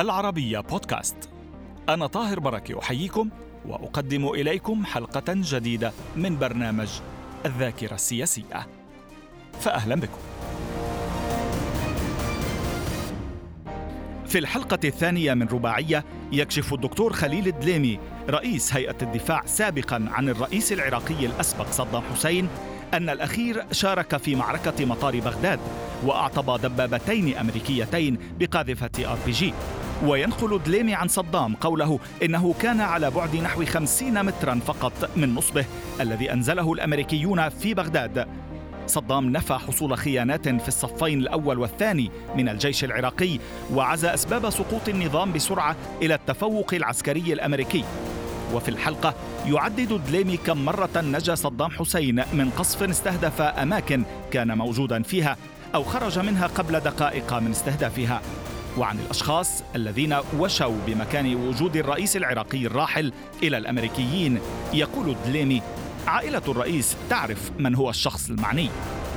العربية بودكاست. أنا طاهر بركة أحييكم وأقدم إليكم حلقة جديدة من برنامج الذاكرة السياسية. فأهلا بكم. في الحلقة الثانية من رباعية يكشف الدكتور خليل الدليمي رئيس هيئة الدفاع سابقا عن الرئيس العراقي الأسبق صدام حسين أن الأخير شارك في معركة مطار بغداد وأعطب دبابتين أمريكيتين بقاذفة آر بي جي. وينقل دليمي عن صدام قوله إنه كان على بعد نحو خمسين مترا فقط من نصبه الذي أنزله الأمريكيون في بغداد. صدام نفى حصول خيانات في الصفين الأول والثاني من الجيش العراقي وعزى أسباب سقوط النظام بسرعة إلى التفوق العسكري الأمريكي. وفي الحلقة يعدد دليمي كم مرة نجا صدام حسين من قصف استهدف أماكن كان موجودا فيها أو خرج منها قبل دقائق من استهدافها. وعن الأشخاص الذين وشوا بمكان وجود الرئيس العراقي الراحل إلى الأمريكيين. يقول دليمي عائلة الرئيس تعرف من هو الشخص المعني.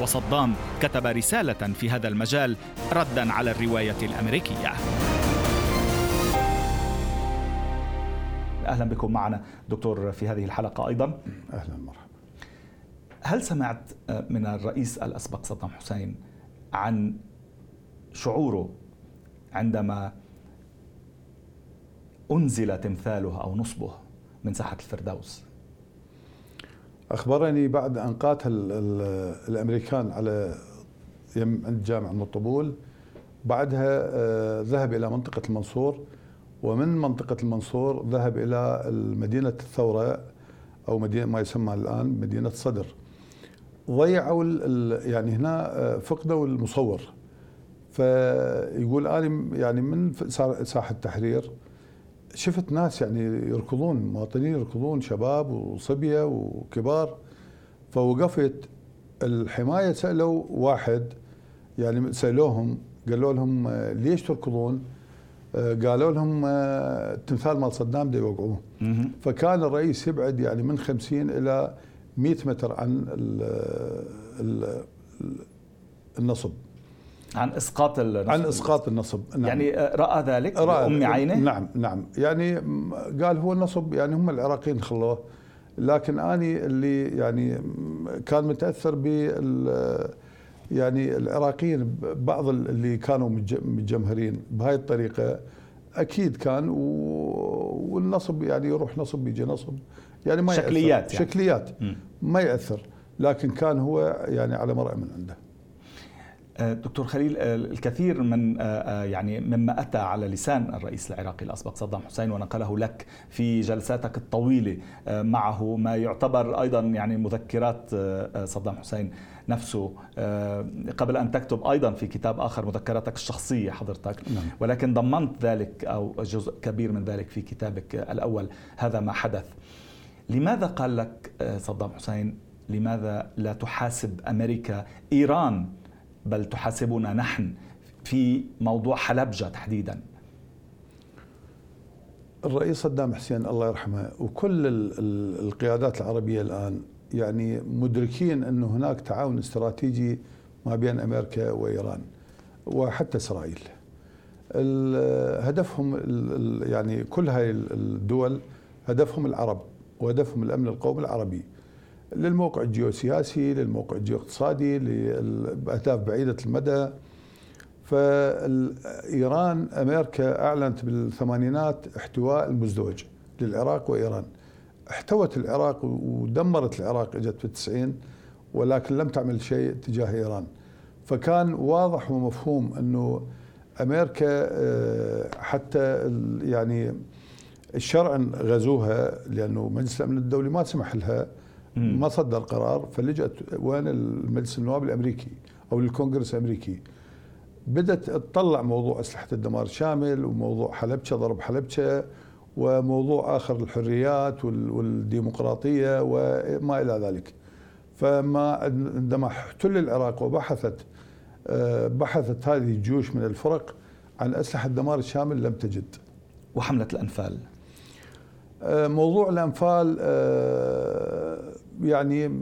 وصدام كتب رسالة في هذا المجال ردا على الرواية الأمريكية. أهلا بكم معنا دكتور في هذه الحلقة أيضا. أهلا مرحبا هل سمعت من الرئيس الأسبق صدام حسين عن شعوره عندما أنزل تمثاله أو نصبه من ساحة الفردوس. أخبرني بعد أن قاتل الأمريكان على يم عند جامع الطبول بعدها آه، ذهب إلى منطقة المنصور ومن منطقة المنصور ذهب إلى مدينه الثورة أو مدينة ما يسمى الآن مدينة صدر. ضيعوا يعني هنا آه، فقدوا المصور. فيقول أنا يعني من ساحة التحرير شفت ناس يعني يركضون مواطنين يركضون شباب وصبية وكبار. فوقفت الحماية سألوا واحد يعني سألوهم قالوا لهم ليش تركضون؟ قالوا لهم التمثال مال صدام بده يوقعوه. فكان الرئيس يبعد يعني من 50 إلى 100 متر عن النصب. عن إسقاط النصب عن إسقاط النصب نعم. يعني رأى ذلك رأى بأم عينه؟ نعم نعم. يعني قال هو النصب يعني هم العراقيين خلوه. لكن أني اللي يعني كان متأثر بال يعني العراقيين بعض اللي كانوا متجمهرين بهاي الطريقة أكيد كان والنصب يعني يروح نصب يجي نصب. يعني ما شكليات يعني. شكليات. ما يأثر. لكن كان هو يعني على مرأى من عنده. آه، دكتور خليل آه، الكثير من آه، يعني مما أتى على لسان الرئيس العراقي الأسبق صدام حسين ونقله لك في جلساتك الطويلة معه ما يعتبر أيضا يعني مذكرات صدام حسين نفسه قبل أن تكتب أيضا في كتاب آخر مذكراتك الشخصية حضرتك نعم. ولكن ضمنت ذلك أو جزء كبير من ذلك في كتابك الأول هذا ما حدث لماذا قال لك صدام حسين لماذا لا تحاسب أمريكا إيران بل تحاسبنا نحن في موضوع حلبجة تحديدا. الرئيس صدام حسين الله يرحمه وكل القيادات العربية الآن يعني مدركين أنه هناك تعاون استراتيجي ما بين أمريكا وإيران وحتى إسرائيل. هدفهم يعني كل هاي الدول هدفهم العرب وهدفهم الأمن القومي العربي. للموقع الجيوسياسي للموقع الجيوإقتصادي لأهداف بعيدة المدى. فإيران أمريكا أعلنت بالثمانينات احتواء المزدوج للعراق وإيران. احتوت العراق ودمرت العراق إجت في التسعين ولكن لم تعمل شيء تجاه إيران. فكان واضح ومفهوم أنه أمريكا آه، حتى يعني الشرع غزوها لأنه مجلس الأمن الدولي ما سمح لها ما صدر قرار فلجأت وين المجلس النواب الأمريكي أو الكونغرس الأمريكي. بدأت تطلع موضوع أسلحة الدمار الشامل وموضوع حلبشة ضرب حلبشة وموضوع آخر الحريات والديمقراطية وما إلى ذلك. فما عندما احتل العراق وبحثت آه، بحثت هذه الجيوش من الفرق عن أسلحة الدمار الشامل لم تجد. وحملة الأنفال. آه، موضوع الأنفال آه، يعني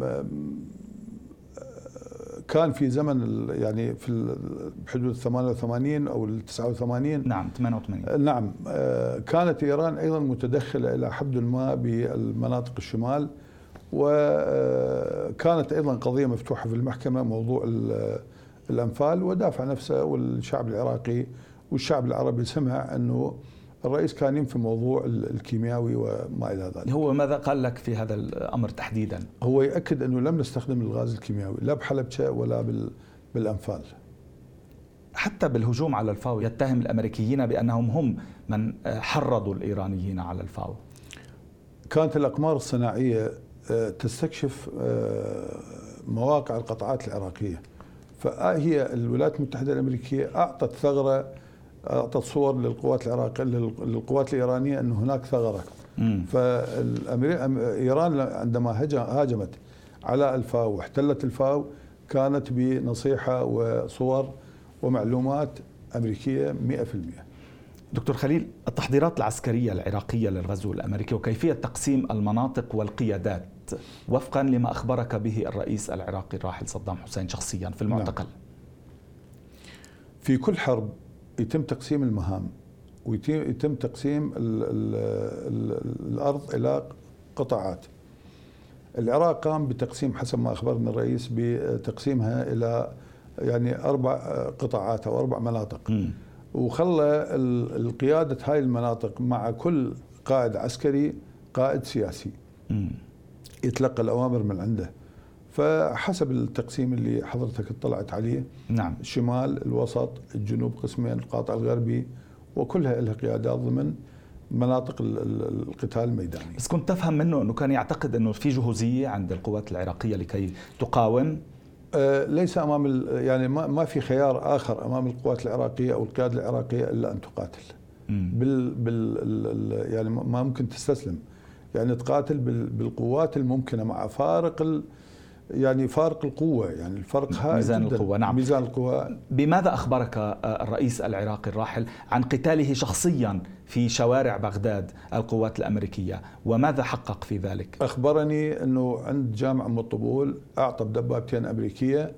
كان في زمن يعني في بحدود 88 أو ال 89 نعم 88 نعم. كانت إيران أيضا متدخلة إلى حد ما بالمناطق الشمال وكانت أيضا قضية مفتوحة في المحكمة موضوع الأنفال ودافع نفسه والشعب العراقي والشعب العربي سمع أنه الرئيس كان ينفي موضوع الكيميائي وما إلى ذلك. هو ماذا قال لك في هذا الأمر تحديدا؟ هو يأكد أنه لم نستخدم الغاز الكيميائي لا بحلبشه ولا بالأنفال. حتى بالهجوم على الفاو يتهم الأمريكيين بأنهم هم من حرضوا الإيرانيين على الفاو. كانت الأقمار الصناعية آه، تستكشف آه، مواقع القطعات العراقية. فهي الولايات المتحدة الأمريكية أعطت ثغرة أعطت صور للقوات العراقيه للقوات الإيرانية انه هناك ثغرة. فايران عندما هاجمت على الفاو واحتلت الفاو كانت بنصيحة وصور ومعلومات أمريكية 100% دكتور خليل التحضيرات العسكرية العراقية للغزو الأمريكي وكيفية تقسيم المناطق والقيادات وفقا لما أخبرك به الرئيس العراقي الراحل صدام حسين شخصيا في المعتقل. نعم. في كل حرب يتم تقسيم المهام ويتم تقسيم ال ال ال الأرض إلى قطاعات. العراق قام بتقسيم حسب ما اخبرنا الرئيس بتقسيمها إلى يعني أربع قطاعات أو أربع مناطق. م. وخلى القيادة هاي المناطق مع كل قائد عسكري قائد سياسي. م. يتلقى الأوامر من عنده. فحسب التقسيم اللي حضرتك اطلعت عليه نعم. الشمال الوسط الجنوب قسمين القاطع الغربي وكلها لها قيادات ضمن مناطق القتال الميداني. بس كنت تفهم منه إنه كان يعتقد إنه في جهوزية عند القوات العراقية لكي تقاوم؟ آه ليس أمام يعني ما, ما في خيار آخر أمام القوات العراقية أو القيادة العراقية إلا أن تقاتل. بال بال يعني ما ممكن تستسلم. يعني تقاتل بالقوات الممكنة مع فارق يعني فارق القوة يعني الفرق هائل ميزان جداً. القوة نعم ميزان القوة بماذا أخبرك الرئيس العراقي الراحل عن قتاله شخصيا في شوارع بغداد القوات الأمريكية وماذا حقق في ذلك؟ أخبرني أنه عند جامع أم الطبول أعطب دبابتين أمريكية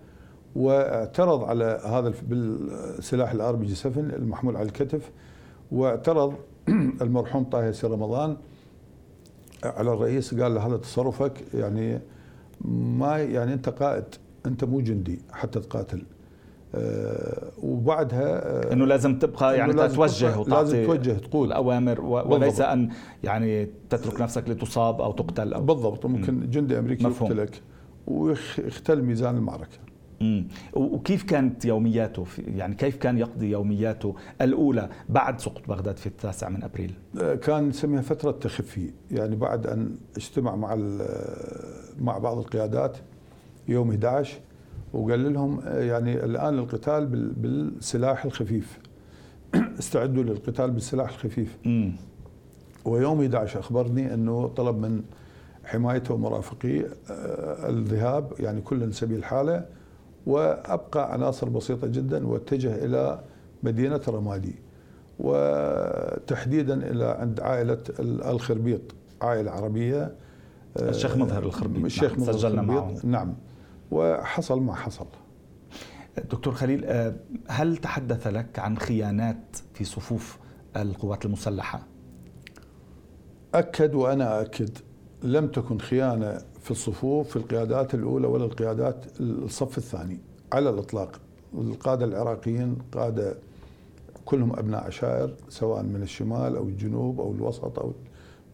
واعترض على هذا بالسلاح الار بي جي 7 المحمول على الكتف واعترض المرحوم طه ياسر رمضان على الرئيس قال له هذا تصرفك يعني ما يعني أنت قائد أنت مو جندي حتى تقاتل. أه وبعدها أه إنه لازم تبقى يعني لازم توجه وتعطي لازم توجه تقول. الأوامر وليس أن يعني تترك نفسك لتصاب أو تقتل أو بالضبط. ممكن جندي أمريكي مفهوم. يقتلك ويختل ميزان المعركة. مم. وكيف كانت يومياته يعني كيف كان يقضي يومياته الأولى بعد سقوط بغداد في التاسع من أبريل؟ آه، كان نسميها فترة تخفي يعني بعد أن اجتمع مع مع بعض القيادات يوم 11 وقال لهم آه، يعني الآن القتال بالسلاح الخفيف استعدوا للقتال بالسلاح الخفيف مم. ويوم 11 أخبرني إنه طلب من حمايته ومرافقيه آه، الذهاب يعني كل سبيل حاله وأبقى عناصر بسيطة جدا واتجه إلى مدينة رمادي وتحديدا إلى عند عائلة الخربيط عائلة عربية الشيخ مظهر الخربيط الشيخ نعم. مظهر سجلنا معه نعم وحصل ما حصل دكتور خليل آه، هل تحدث لك عن خيانات في صفوف القوات المسلحة؟ أكد وأنا أكد لم تكن خيانة في الصفوف في القيادات الأولى ولا القيادات الصف الثاني على الإطلاق. القادة العراقيين قادة كلهم أبناء عشائر سواء من الشمال أو الجنوب أو الوسط أو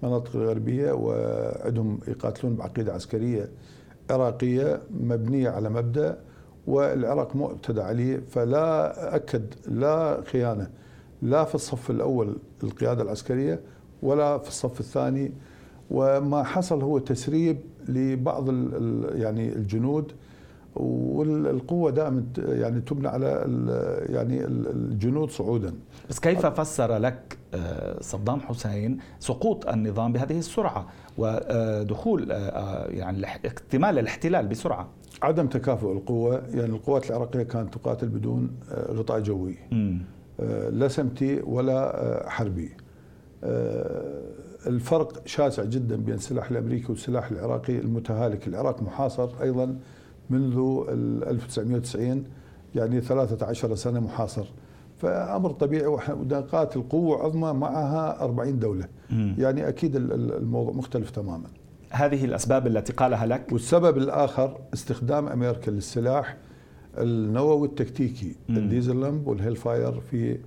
المناطق الغربية وعندهم يقاتلون بعقيدة عسكرية عراقية مبنية على مبدأ والعراق مؤتدى عليه. فلا أكد لا خيانة لا في الصف الأول القيادة العسكرية ولا في الصف الثاني. وما حصل هو تسريب لبعض يعني الجنود والقوة دائما يعني تبنى على يعني الجنود صعودا. بس كيف فسر لك آه، صدام حسين سقوط النظام بهذه السرعة ودخول آه، يعني اكتمال الاحتلال بسرعة؟ عدم تكافؤ القوة يعني القوات العراقية كانت تقاتل بدون آه، غطاء جوي. لا سمتي ولا حربي. الفرق شاسع جدا بين السلاح الأمريكي والسلاح العراقي المتهالك، العراق محاصر أيضا منذ 1990 يعني 13 سنة محاصر. فأمر طبيعي ونقاتل قوة عظمى معها 40 دولة. م. يعني أكيد الموضوع مختلف تماما. هذه الأسباب التي قالها لك؟ والسبب الآخر استخدام أمريكا للسلاح النووي التكتيكي الديزل bomb وال Hellfire في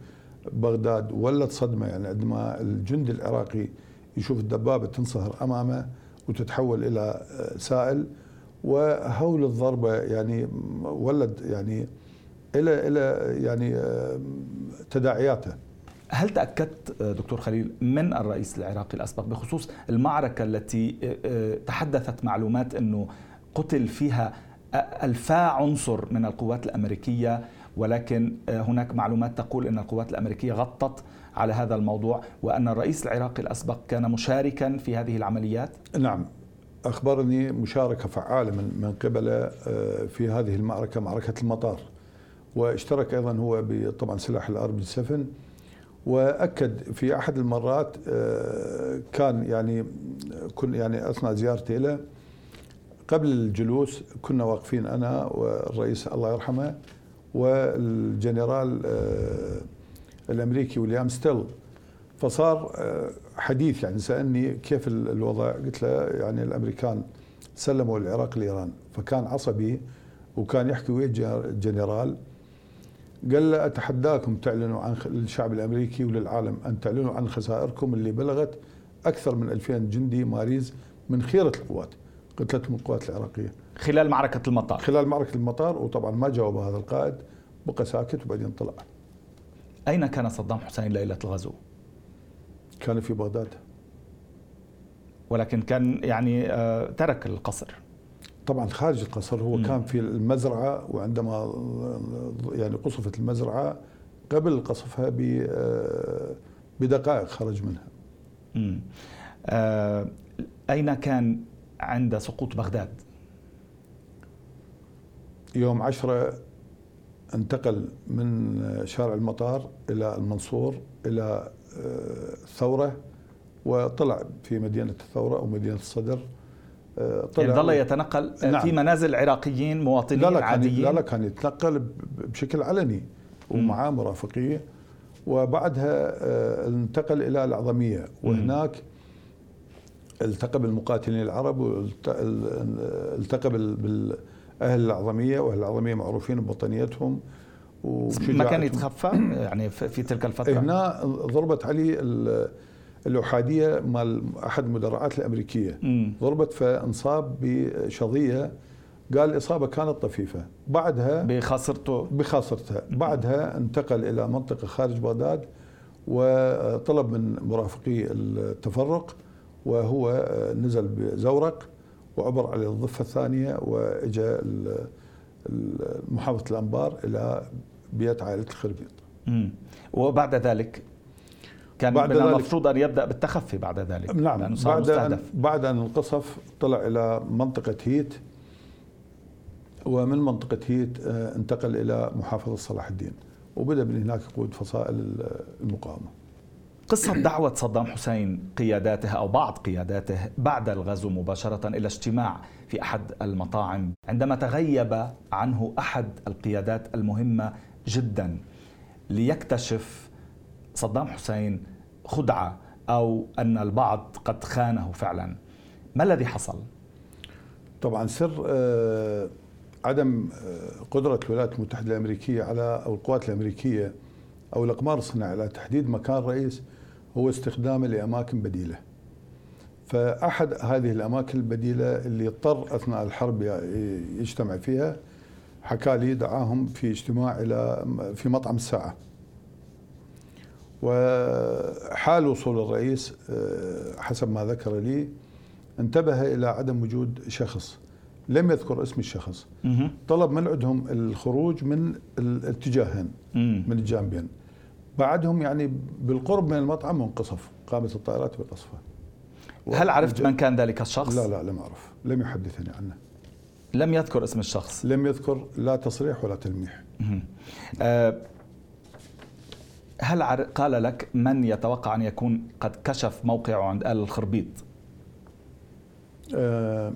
بغداد. ولد صدمة يعني عندما الجندي العراقي يشوف الدبابة تنصهر أمامه وتتحول إلى سائل. وهول الضربة يعني ولد يعني إلى إلى يعني تداعياته. هل تأكدت دكتور خليل من الرئيس العراقي الأسبق بخصوص المعركة التي تحدثت معلومات أنه قتل فيها ألفا عنصر من القوات الأمريكية ولكن هناك معلومات تقول أن القوات الأمريكية غطت على هذا الموضوع وأن الرئيس العراقي الأسبق كان مشاركا في هذه العمليات؟ نعم. أخبرني مشاركة فعالة من, من قبل آه، في هذه المعركة معركة المطار. واشترك أيضا هو طبعا سلاح بي 7 وأكد في أحد المرات آه، كان يعني كن يعني أثناء زيارتي له قبل الجلوس كنا واقفين أنا والرئيس الله يرحمه والجنرال آه، الأمريكي ويليام ستيل. فصار آه، حديث يعني سألني كيف الوضع؟ قلت له يعني الأمريكان سلموا العراق لإيران. فكان عصبي وكان يحكي ويا الجنرال قال له أتحداكم تعلنوا عن الشعب الأمريكي وللعالم أن تعلنوا عن خسائركم اللي بلغت أكثر من 2000 جندي ماريز من خيرة القوات. قتلتهم القوات العراقيه خلال معركة المطار خلال معركة المطار وطبعا ما جاوب هذا القائد بقى ساكت وبعدين طلع أين كان صدام حسين ليلة الغزو؟ كان في بغداد ولكن كان يعني آه، ترك القصر طبعا خارج القصر هو م. كان في المزرعة وعندما يعني قصفت المزرعة قبل قصفها آه، بدقائق خرج منها. م. آه أين كان عند سقوط بغداد؟ يوم عشرة انتقل من شارع المطار إلى المنصور إلى الثورة آه، وطلع في مدينة الثورة أو مدينة الصدر. آه، طلع يعني ظل يتنقل نعم. في منازل عراقيين مواطنين لا لا عاديين؟ لا لا كان يتنقل بشكل علني ومعاه مرافقية. وبعدها آه، انتقل إلى العظميه وهناك التقى بالمقاتلين العرب والتقى بالأهل العظمية وأهل العظمية معروفين بوطنيتهم ما كان يتخفى؟ يعني في تلك الفترة؟ هنا ضربت عليه الأحادية مال أحد المدرعات الأمريكية. مم. ضربت فانصاب بشظية قال الإصابة كانت طفيفة. بعدها بخاصرته؟ بخاصرتها. بعدها انتقل إلى منطقة خارج بغداد وطلب من مرافقي التفرق وهو نزل بزورق وعبر على الضفة الثانية وإجا محافظة الأنبار إلى بيت عائلة الخربيط. وبعد ذلك كان بعد من المفروض أن يبدأ بالتخفي بعد ذلك نعم لأنه صار بعد مستهدف. أن بعد أن انقصف طلع إلى منطقة هيت ومن منطقة هيت آه، انتقل إلى محافظة صلاح الدين وبدأ من هناك يقود فصائل المقاومة. قصة دعوة صدام حسين قياداته أو بعض قياداته بعد الغزو مباشرة إلى اجتماع في أحد المطاعم عندما تغيب عنه أحد القيادات المهمة جدا ليكتشف صدام حسين خدعة أو أن البعض قد خانه فعلا. ما الذي حصل؟ طبعا سر آه، عدم آه، قدرة الولايات المتحدة الأمريكية على أو القوات الأمريكية أو الإقمار الصناعيه على تحديد مكان رئيس هو استخدامه لأماكن بديلة. فأحد هذه الأماكن البديلة اللي اضطر أثناء الحرب يجتمع فيها حكى لي دعاهم في اجتماع إلى في مطعم الساعة. وحال وصول الرئيس آه، حسب ما ذكر لي انتبه إلى عدم وجود شخص. لم يذكر اسم الشخص. طلب من عندهم الخروج من الاتجاهين من الجانبين. بعدهم يعني بالقرب من المطعم وانقصف قامت الطائرات بقصفه هل عرفت من كان ذلك الشخص؟ لا لا لم أعرف. لم يحدثني عنه. لم يذكر اسم الشخص. لم يذكر لا تصريح ولا تلميح. أه هل قال لك من يتوقع أن يكون قد كشف موقعه عند آل الخربيط؟ آه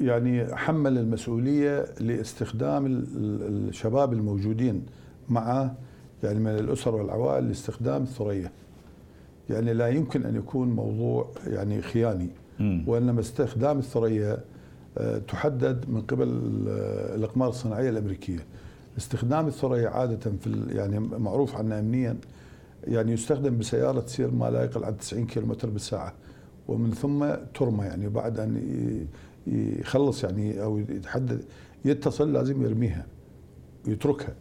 يعني حمل المسؤولية لاستخدام الشباب الموجودين معه يعني من الأسر والعوائل لاستخدام الثريا. يعني لا يمكن أن يكون موضوع يعني خياني وإنما استخدام الثريا آه، تحدد من قبل الأقمار الصناعية الأمريكية. استخدام الثريا عادة في يعني معروف عنها امنيا يعني يستخدم بسيارة تسير ما لا يقل عن 90 كيلومتر بالساعة ومن ثم ترمى يعني بعد أن يخلص يعني أو يتحدد يتصل لازم يرميها ويتركها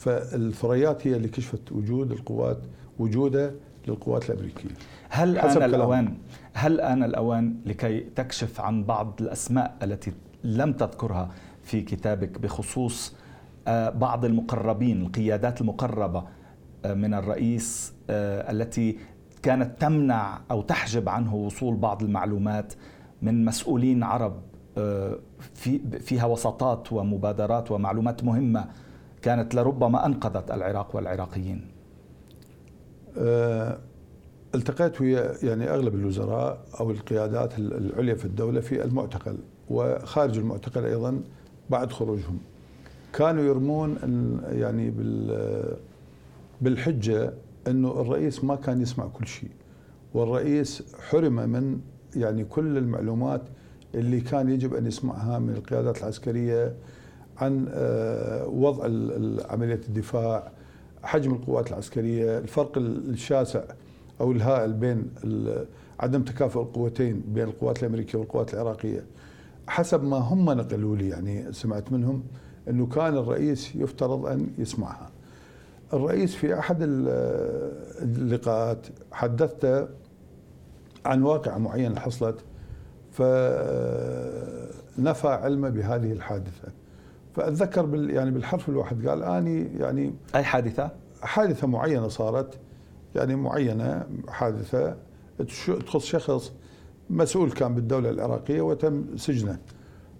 فالثريات هي اللي كشفت وجود القوات وجوده للقوات الأمريكية. هل آن الأوان هل آن الأوان لكي تكشف عن بعض الأسماء التي لم تذكرها في كتابك بخصوص آه، بعض المقربين القيادات المقربة آه، من الرئيس آه، التي كانت تمنع أو تحجب عنه وصول بعض المعلومات من مسؤولين عرب في فيها وساطات ومبادرات ومعلومات مهمة كانت لربما أنقذت العراق والعراقيين. التقيت ويا يعني أغلب الوزراء أو القيادات العليا في الدولة في المعتقل وخارج المعتقل أيضا بعد خروجهم. كانوا يرمون يعني بالحجة إنه الرئيس ما كان يسمع كل شيء. والرئيس حرم من يعني كل المعلومات اللي كان يجب أن يسمعها من القيادات العسكرية عن آه، وضع عملية الدفاع حجم القوات العسكرية الفرق الشاسع أو الهائل بين عدم تكافؤ القوتين بين القوات الأمريكية والقوات العراقية حسب ما هم نقلوا لي يعني سمعت منهم إنه كان الرئيس يفترض أن يسمعها. الرئيس في أحد اللقاءات حدثت عن واقعة معينة حصلت فنفى علمه بهذه الحادثة. فأتذكر بال يعني بالحرف الواحد قال آني يعني أي حادثة؟ حادثة معينة صارت يعني معينة حادثة تخص شخص مسؤول كان بالدولة العراقية وتم سجنه.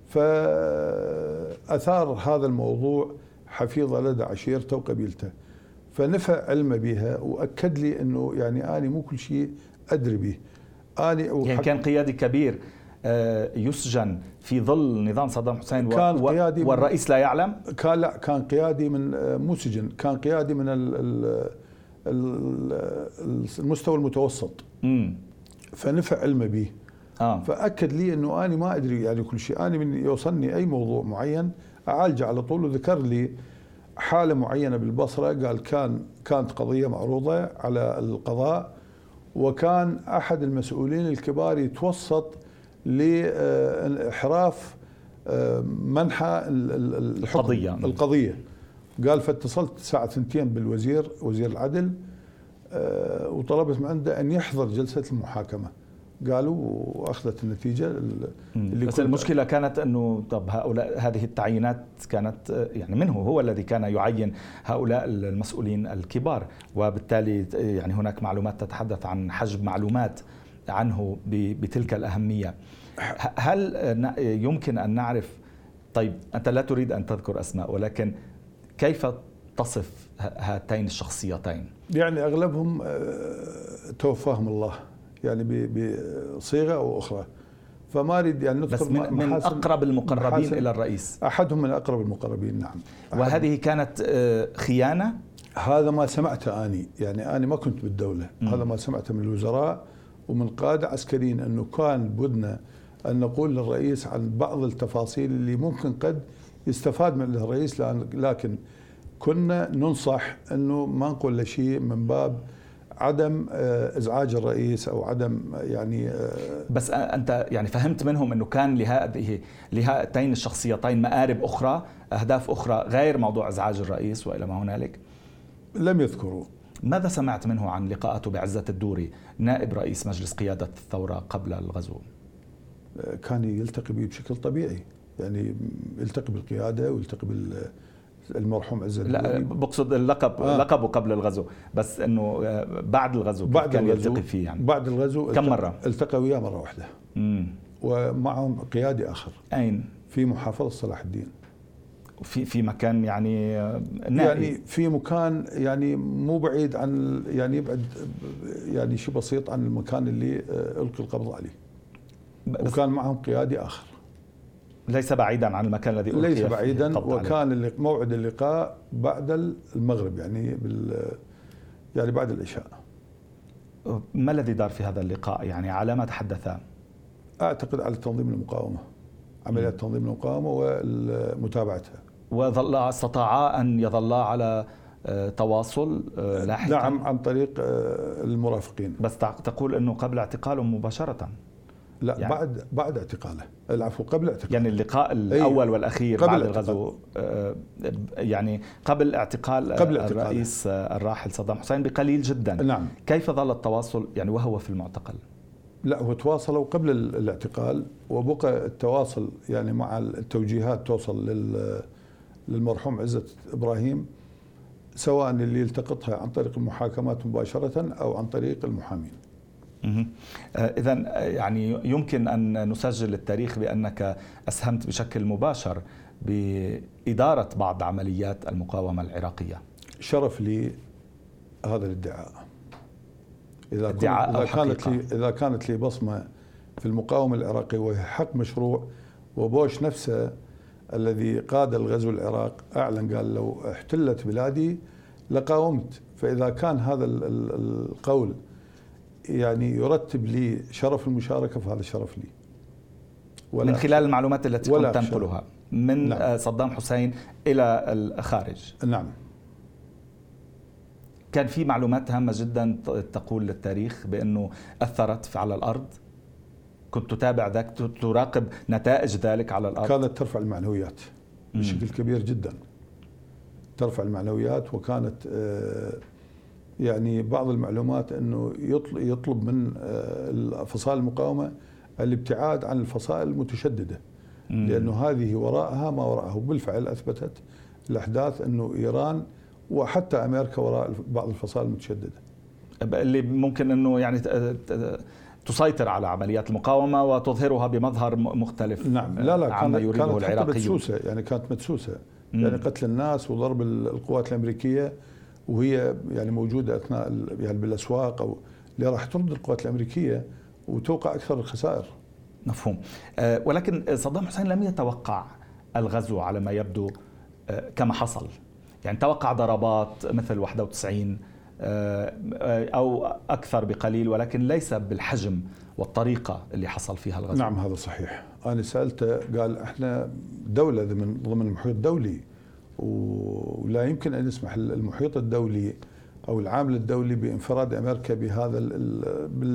فأثار هذا الموضوع حفيظة لدى عشيرته وقبيلته فنفى علمه بها وأكد لي أنه يعني أنا مو كل شيء أدري به أنا يعني كان قيادي كبير آه، يسجن في ظل نظام صدام حسين كان و... قيادي والرئيس لا يعلم؟ كان لا كان قيادي من آه، مو سجن كان قيادي من المستوى المتوسط. مم. فنفى علمه به آه. فأكد لي إنه أنا ما أدري يعني كل شيء. أنا من يوصلني أي موضوع معين أعالجه على طول. وذكر لي حالة معينة بالبصرة. قال كان كانت قضية معروضة على القضاء. وكان أحد المسؤولين الكبار يتوسط لإحراف آه، منحى القضية القضية. قال فاتصلت الساعة 2 بالوزير وزير العدل آه، وطلبت من عنده أن يحضر جلسة المحاكمة. قالوا وأخذت النتيجة اللي بس المشكلة كانت أنه طب هؤلاء هذه التعيينات كانت يعني منه هو؟ الذي كان يعين هؤلاء المسؤولين الكبار وبالتالي يعني هناك معلومات تتحدث عن حجب معلومات. عنه بتلك الأهمية. هل يمكن أن نعرف طيب أنت لا تريد أن تذكر أسماء ولكن كيف تصف هاتين الشخصيتين؟ يعني أغلبهم آه، توفاهم الله يعني بصيغة أو أخرى. فما أريد يعني نذكر بس من, من أقرب المقربين إلى الرئيس. احدهم من أقرب المقربين نعم. وهذه كانت آه، خيانة؟ هذا ما سمعته أني يعني أني ما كنت بالدولة. م. هذا ما سمعته من الوزراء ومن قادة عسكريين انه كان بدنا أن نقول للرئيس عن بعض التفاصيل اللي ممكن قد يستفاد من الرئيس لكن كنا ننصح أنه ما نقول له شيء من باب عدم آه، إزعاج الرئيس أو عدم يعني آه، بس أنت يعني فهمت منهم أنه كان لهذه لهاتين الشخصيتين مآرب أخرى أهداف أخرى غير موضوع إزعاج الرئيس وإلى ما هنالك؟ لم يذكروا. ماذا سمعت منه عن لقاءاته بعزة الدوري نائب رئيس مجلس قيادة الثورة قبل الغزو آه، كان يلتقي به بشكل طبيعي يعني يلتقي بالقيادة ويلتقي بال المرحوم عز لا بقصد اللقب آه. لقبه قبل الغزو بس إنه آه، بعد الغزو بعد كان الغزو يلتقي فيه يعني بعد الغزو كم مرة؟ التقى وياه مرة واحدة مم. ومعهم قيادي آخر أين؟ في محافظة صلاح الدين في في مكان يعني نائي. يعني في مكان يعني مو بعيد عن يعني يبعد يعني شيء بسيط عن المكان اللي آه، ألقي القبض عليه. وكان معهم قيادي آخر. ليس بعيدا عن المكان الذي ليس بعيدا وكان موعد اللقاء بعد المغرب يعني بال يعني بعد العشاء. ما الذي دار في هذا اللقاء؟ يعني على ما تحدثا أعتقد على تنظيم المقاومة عمليات تنظيم المقاومة ومتابعتها وظل استطاعا أن يظلا على آه، تواصل آه، لاحقا. نعم عن طريق آه، المرافقين. بس تقول إنه قبل اعتقاله مباشرة. لا يعني بعد بعد اعتقاله. العفو قبل اعتقاله. يعني اللقاء الأول أيه والأخير قبل بعد الغزو يعني قبل اعتقال قبل الرئيس الراحل صدام حسين بقليل جدا. نعم. كيف ظل التواصل؟ يعني وهو في المعتقل. لا هو تواصلوا قبل الاعتقال وبقى التواصل يعني مع التوجيهات توصل للمرحوم عزت إبراهيم سواء اللي يلتقطها عن طريق المحاكمات مباشرة أو عن طريق المحامين. آه، اذا يعني يمكن أن نسجل التاريخ بأنك أسهمت بشكل مباشر بإدارة بعض عمليات المقاومة العراقية. شرف لي هذا الادعاء. إذا ادعاء إذا كانت لي إذا كانت لي بصمة في المقاومة العراقية وهي حق مشروع وبوش نفسه الذي قاد الغزو العراق. أعلن قال لو احتلت بلادي لقاومت. فإذا كان هذا القول يعني يرتب لي شرف المشاركة فهذا شرف لي. من خلال المعلومات التي كنت تنقلها من نعم. صدام حسين إلى الخارج. نعم. كان في معلومات هامة جدا تقول للتاريخ بأنه أثرت على الأرض؟ كنت تتابع ذلك تراقب نتائج ذلك على الأرض؟ كانت ترفع المعنويات بشكل كبير جدا. ترفع المعنويات وكانت آه، يعني بعض المعلومات إنه يطلب من آه، فصائل المقاومة الابتعاد عن الفصائل المتشددة. لأنه هذه وراءها ما وراءها. وبالفعل أثبتت الأحداث إنه إيران وحتى أمريكا وراء بعض الفصائل المتشددة. اللي ممكن إنه يعني تسيطر على عمليات المقاومة وتظهرها بمظهر مختلف. نعم. لا لا عما كانت يريده كانت العراقيون. مدسوسة يعني كانت مدسوسة. مم. يعني قتل الناس وضرب القوات الأمريكية وهي يعني موجودة أثناء يعني بالأسواق أو اللي راح ترد القوات الأمريكية وتوقع أكثر الخسائر. مفهوم. أه ولكن صدام حسين لم يتوقع الغزو على ما يبدو أه كما حصل. يعني توقع ضربات مثل 91 آه، أو أكثر بقليل ولكن ليس بالحجم والطريقة اللي حصل فيها الغزو. نعم هذا صحيح. أنا سألته قال إحنا دولة ضمن ضمن المحيط الدولي ولا يمكن أن يسمح المحيط الدولي أو العامل الدولي بانفراد أمريكا بهذا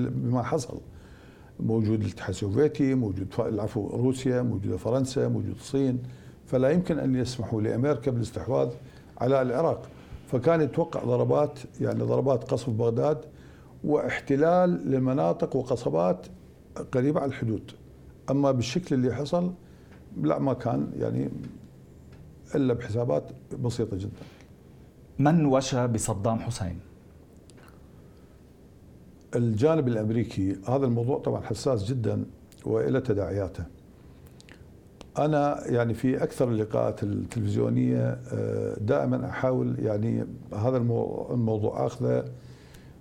بما حصل. موجود الاتحاد السوفيتي موجود العفو روسيا موجودة فرنسا موجود الصين. فلا يمكن أن يسمحوا لأمريكا بالاستحواذ على العراق. فكان يتوقع ضربات يعني ضربات قصف بغداد واحتلال للمناطق وقصبات قريبة على الحدود. أما بالشكل اللي حصل لا ما كان يعني إلا بحسابات بسيطة جدا. من وشى بصدام حسين؟ الجانب الأمريكي هذا الموضوع طبعا حساس جدا وإلى تداعياته. أنا يعني في أكثر اللقاءات التلفزيونية آه، دائما أحاول يعني هذا الموضوع آخذه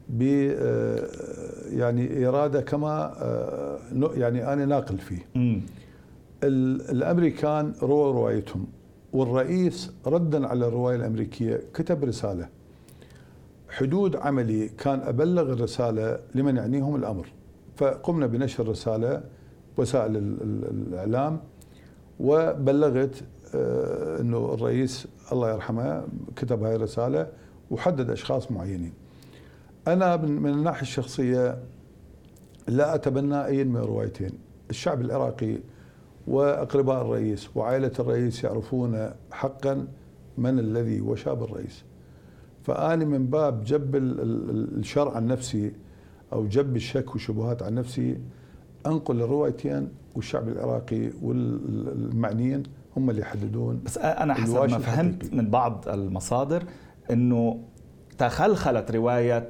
ب آه، يعني إرادة كما آه، يعني أنا ناقل فيه. الأمريكان رووا روايتهم والرئيس ردا على الرواية الأمريكية كتب رسالة. حدود عملي كان أبلغ الرسالة لمن يعنيهم الأمر. فقمنا بنشر الرسالة وسائل الإعلام وبلغت آه، إنه الرئيس الله يرحمه كتب هاي الرسالة وحدد أشخاص معينين. أنا من الناحية الشخصية لا أتبنى أي من الروايتين، الشعب العراقي وأقرباء الرئيس وعائلة الرئيس يعرفون حقا من الذي وشى بالرئيس. فاني من باب جب الشر عن نفسي أو جب الشك والشبهات عن نفسي أنقل الروايتين والشعب العراقي والمعنيين هم اللي يحددون بس أنا حسب ما فهمت من بعض المصادر إنه تخلخلت رواية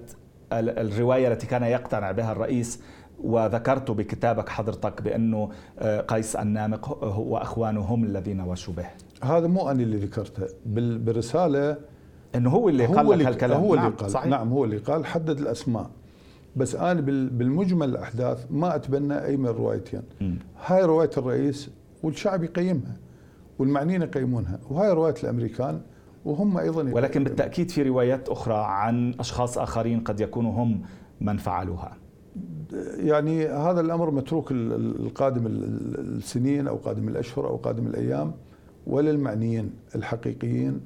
الرواية التي كان يقتنع بها الرئيس وذكرت بكتابك حضرتك بأنه آه، قيس النامق واخوانه هم الذين وشوا به. هذا مو أنا اللي ذكرته بالرسالة إنه هو اللي قال لك هالكلام. هو اللي نعم قال. صحيح. نعم هو اللي قال حدد الأسماء. بس أنا بالمجمل الأحداث ما أتبنى أي من الروايتين. هاي رواية الرئيس والشعب يقيمها والمعنيين يقيمونها وهاي رواية الأمريكان وهم أيضا ولكن بالتأكيد في روايات أخرى عن أشخاص آخرين قد يكونوا هم من فعلوها. يعني هذا الأمر متروك القادم السنين أو قادم الأشهر أو قادم الأيام وللمعنيين الحقيقيين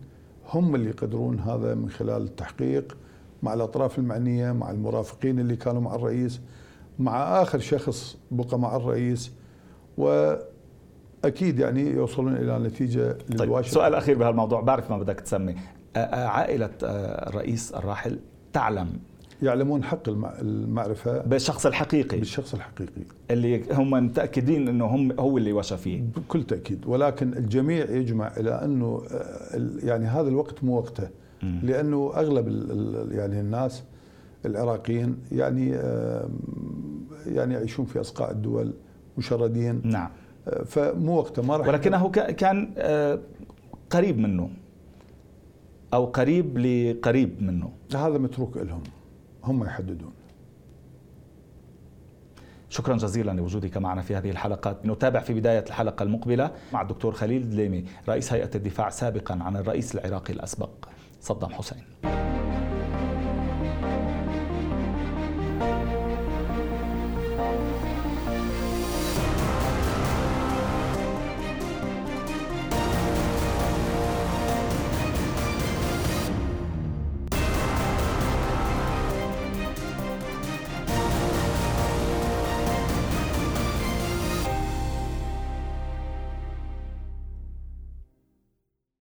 هم اللي يقدرون هذا من خلال التحقيق مع الأطراف المعنية مع المرافقين اللي كانوا مع الرئيس مع آخر شخص بقى مع الرئيس. وأكيد يعني يوصلون إلى نتيجة طيب سؤال أخير بهالموضوع بعرف ما بدك تسمي. عائلة الرئيس الراحل تعلم؟ يعلمون حق المعرفة. بالشخص الحقيقي؟ بالشخص الحقيقي. اللي هم متأكدين أنه هم هو اللي وشى فيه؟ بكل تأكيد. ولكن الجميع يجمع إلى أنه يعني هذا الوقت مو وقته. لأنه أغلب يعني الناس العراقيين يعني يعني يعيشون في أصقاع الدول مشردين. نعم. فمو وقته ما راح ولكنه كان قريب منه أو قريب لقريب منه. هذا متروك لهم هم يحددون. شكرا جزيلا لوجودك معنا في هذه الحلقات نتابع في بداية الحلقة المقبلة مع الدكتور خليل دليمي رئيس هيئة الدفاع سابقا عن الرئيس العراقي الأسبق. صدام حسين.